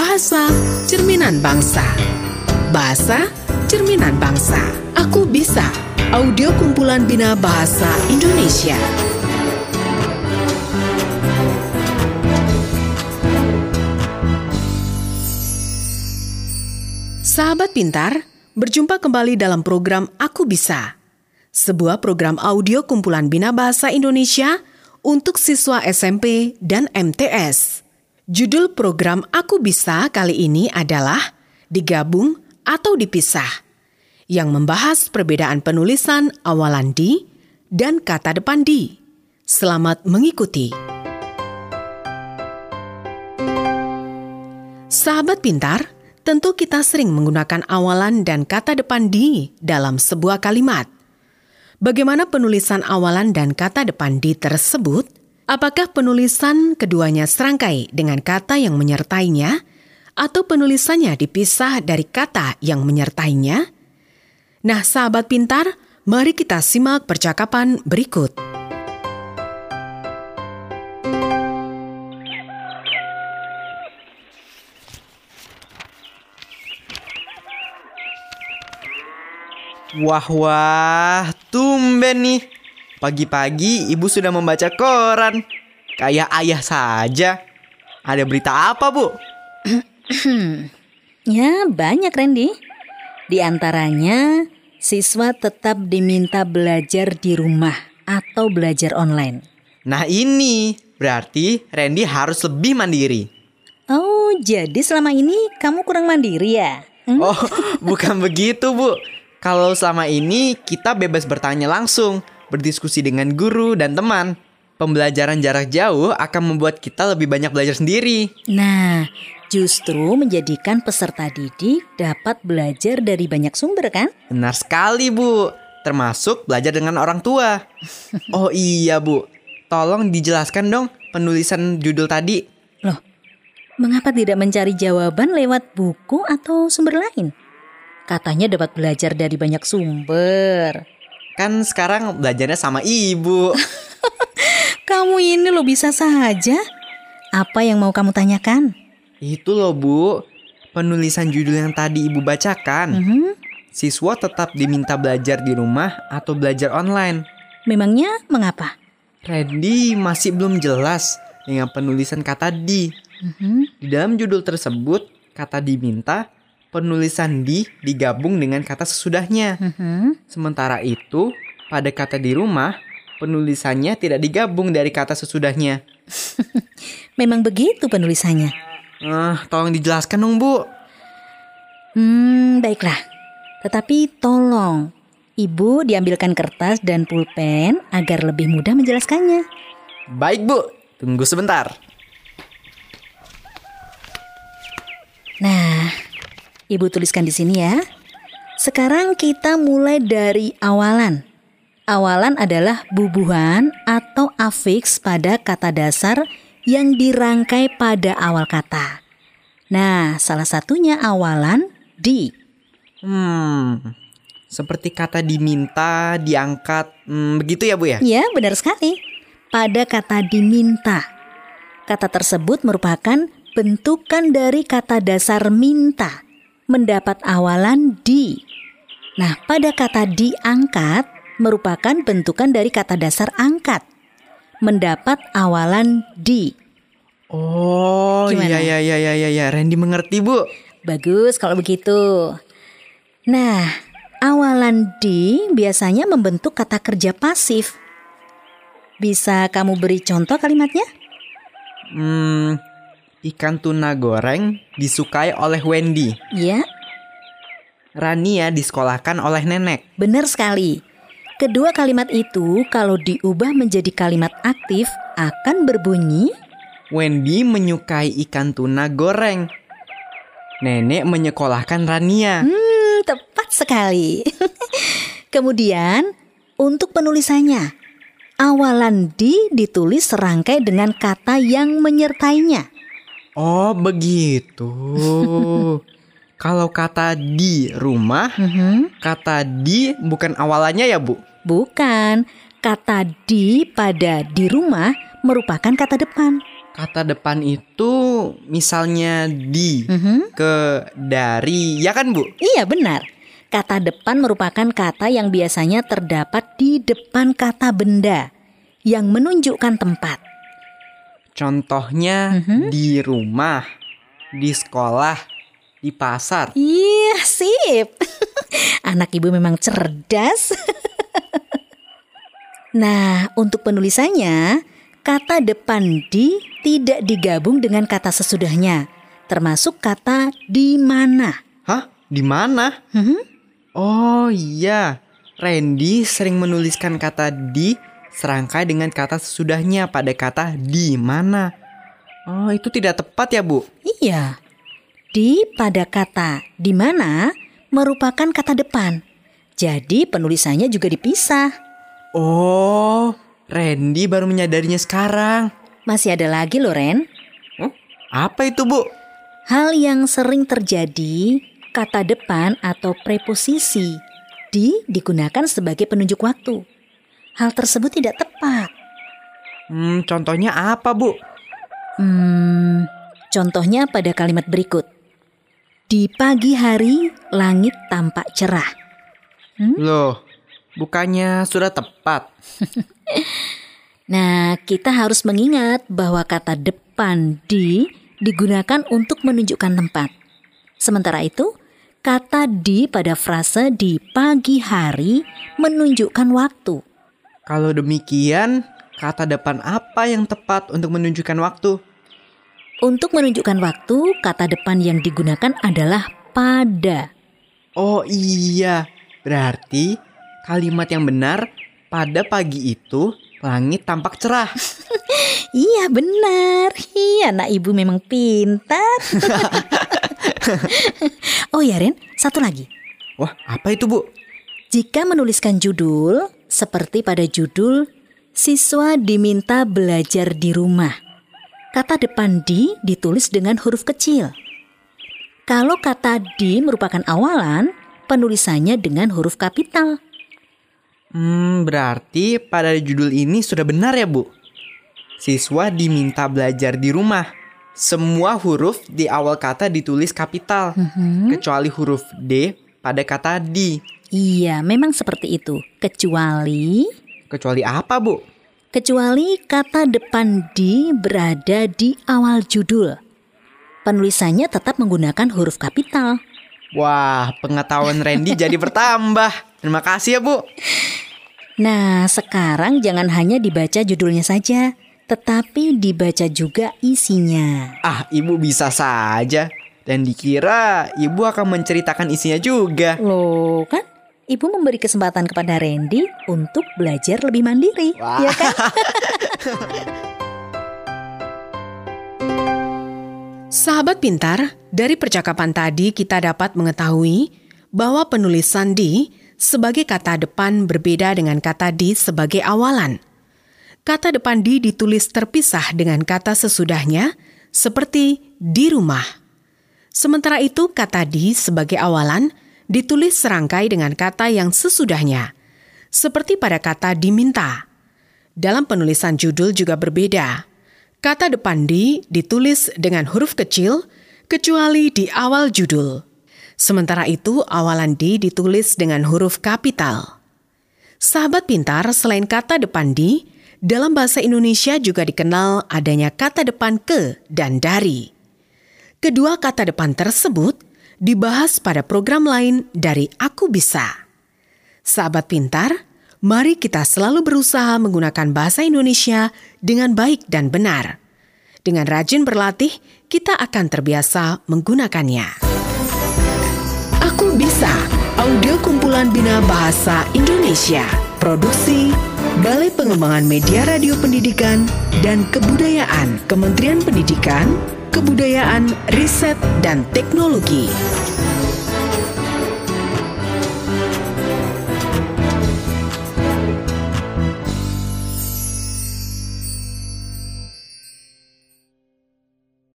Bahasa Cerminan Bangsa. Bahasa Cerminan Bangsa. Aku Bisa. Audio kumpulan Bina Bahasa Indonesia. Sahabat pintar, berjumpa kembali dalam program Aku Bisa. Sebuah program audio kumpulan Bina Bahasa Indonesia untuk siswa SMP dan MTS. Judul program Aku Bisa kali ini adalah Digabung atau Dipisah, yang membahas perbedaan penulisan awalan di dan kata depan di. Selamat mengikuti. Sahabat pintar, tentu kita sering menggunakan awalan dan kata depan di dalam sebuah kalimat. Bagaimana penulisan awalan dan kata depan di tersebut? Apakah penulisan keduanya serangkai dengan kata yang menyertainya, atau penulisannya dipisah dari kata yang menyertainya? Nah, sahabat pintar, mari kita simak percakapan berikut. Wah wah, tumben nih. Pagi-pagi ibu sudah membaca koran. Kayak ayah saja. Ada berita apa, Bu? Ya, banyak Randy. Di antaranya, siswa tetap diminta belajar di rumah atau belajar online. Nah ini, berarti Randy harus lebih mandiri. Oh, jadi selama ini kamu kurang mandiri ya? Hmm? Oh, bukan begitu, Bu. Kalau selama ini kita bebas bertanya langsung, berdiskusi dengan guru dan teman. Pembelajaran jarak jauh akan membuat kita lebih banyak belajar sendiri. Nah, justru menjadikan peserta didik dapat belajar dari banyak sumber kan? Benar sekali, Bu. Termasuk belajar dengan orang tua. Oh iya, Bu. Tolong dijelaskan dong penulisan judul tadi. Loh, mengapa tidak mencari jawaban lewat buku atau sumber lain? Katanya dapat belajar dari banyak sumber. Kan sekarang belajarnya sama ibu. Kamu ini lo bisa saja. Apa yang mau kamu tanyakan? Itu loh, Bu. Penulisan judul yang tadi ibu bacakan. Mhm. Siswa tetap diminta belajar di rumah atau belajar online. Memangnya mengapa? Randy masih belum jelas dengan penulisan kata di. Mhm. Di dalam judul tersebut, kata diminta, penulisan di digabung dengan kata sesudahnya. Mhm. Sementara itu, pada kata di rumah, penulisannya tidak digabung dari kata sesudahnya. Memang begitu penulisannya. Ah, tolong dijelaskan dong, Bu. Hmm, baiklah. Tetapi tolong, Ibu diambilkan kertas dan pulpen agar lebih mudah menjelaskannya. Baik, Bu. Tunggu sebentar. Nah, Ibu tuliskan di sini ya. Sekarang kita mulai dari awalan. Awalan adalah bubuhan atau afiks pada kata dasar yang dirangkai pada awal kata. Nah, salah satunya awalan di. Hmm, seperti kata diminta, diangkat, hmm, begitu ya, Bu ya? Ya, benar sekali. Pada kata diminta. Kata tersebut merupakan bentukan dari kata dasar minta, mendapat awalan di. Nah, pada kata diangkat merupakan bentukan dari kata dasar angkat, mendapat awalan di. Oh, Gimana? iya, iya, iya, iya, iya. Randy mengerti, Bu. Bagus kalau begitu. Nah, awalan di biasanya membentuk kata kerja pasif. Bisa kamu beri contoh kalimatnya? Hmm, ikan tuna goreng disukai oleh Wendy. Ya, Rania disekolahkan oleh nenek. benar sekali. Kedua kalimat itu kalau diubah menjadi kalimat aktif akan berbunyi Wendy menyukai ikan tuna goreng. Nenek menyekolahkan Rania. Hmm, tepat sekali. Kemudian, untuk penulisannya, awalan di ditulis serangkai dengan kata yang menyertainya. Oh, begitu. Kalau kata di rumah, Mhm. kata di bukan awalannya ya, Bu? Bukan, kata di pada di rumah merupakan kata depan. Kata depan itu misalnya di Mhm. ke dari, ya kan Bu? Iya benar. Kata depan merupakan kata yang biasanya terdapat di depan kata benda yang menunjukkan tempat. Contohnya Mhm. di rumah, di sekolah, di pasar. Iya, sip. Anak ibu memang cerdas. nah, untuk penulisannya, kata depan di tidak digabung dengan kata sesudahnya, termasuk kata di mana. Hah? Di mana? Mhm. Oh iya, Randy sering menuliskan kata di serangkai dengan kata sesudahnya pada kata di mana. Oh, itu tidak tepat ya, Bu? Iya. Di pada kata di mana merupakan kata depan. Jadi penulisannya juga dipisah. Oh, Randy baru menyadarinya sekarang. Masih ada lagi loh Ren. Oh, apa itu, Bu? Hal yang sering terjadi, kata depan atau preposisi di digunakan sebagai penunjuk waktu. Hal tersebut tidak tepat. Hmm, contohnya apa, Bu? Hmm, contohnya pada kalimat berikut. Di pagi hari langit tampak cerah. Loh, bukannya sudah tepat? Nah, kita harus mengingat bahwa kata depan di digunakan untuk menunjukkan tempat. Sementara itu, kata di pada frase di pagi hari menunjukkan waktu. Kalau demikian, kata depan apa yang tepat untuk menunjukkan waktu? Untuk menunjukkan waktu, kata depan yang digunakan adalah pada. Oh iya, berarti kalimat yang benar pada pagi itu langit tampak cerah. Iya benar. Iya anak ibu memang pintar. oh ya Ren, satu lagi. Wah, apa itu Bu? Jika menuliskan judul, seperti pada judul Siswa diminta belajar di rumah. Kata depan di ditulis dengan huruf kecil. Kalau kata di merupakan awalan, penulisannya dengan huruf kapital. Hmm, berarti pada judul ini sudah benar ya Bu? Siswa diminta belajar di rumah. Semua huruf di awal kata ditulis kapital, kecuali huruf D pada kata di. Iya, memang seperti itu. Kecuali Kecuali apa Bu? kecuali kata depan di berada di awal judul. Penulisannya tetap menggunakan huruf kapital. Wah, pengetahuan Randy jadi bertambah. Terima kasih ya Bu. Nah, sekarang jangan hanya dibaca judulnya saja, tetapi dibaca juga isinya. Ah, Ibu bisa saja. Dan dikira Ibu akan menceritakan isinya juga. Loh, kan? Ibu memberi kesempatan kepada Randy untuk belajar lebih mandiri, Wah. ya kan? Sahabat pintar, dari percakapan tadi kita dapat mengetahui bahwa penulisan di sebagai kata depan berbeda dengan kata di sebagai awalan. Kata depan di ditulis terpisah dengan kata sesudahnya, seperti di rumah. Sementara itu, kata di sebagai awalan ditulis serangkai dengan kata yang sesudahnya, seperti pada kata diminta. Dalam penulisan judul juga berbeda. Kata depan di ditulis dengan huruf kecil, kecuali di awal judul. Sementara itu, awalan di ditulis dengan huruf kapital. Sahabat pintar, selain kata depan di, dalam bahasa Indonesia juga dikenal adanya kata depan ke dan dari. Kedua kata depan tersebut dibahas pada program lain dari Aku Bisa. Sahabat pintar, mari kita selalu berusaha menggunakan bahasa Indonesia dengan baik dan benar. Dengan rajin berlatih, kita akan terbiasa menggunakannya. Aku Bisa, audio kumpulan Bina Bahasa Indonesia. Produksi Balai Pengembangan Media Radio Pendidikan dan Kebudayaan Kementerian Pendidikan, Kebudayaan, Riset, dan Teknologi.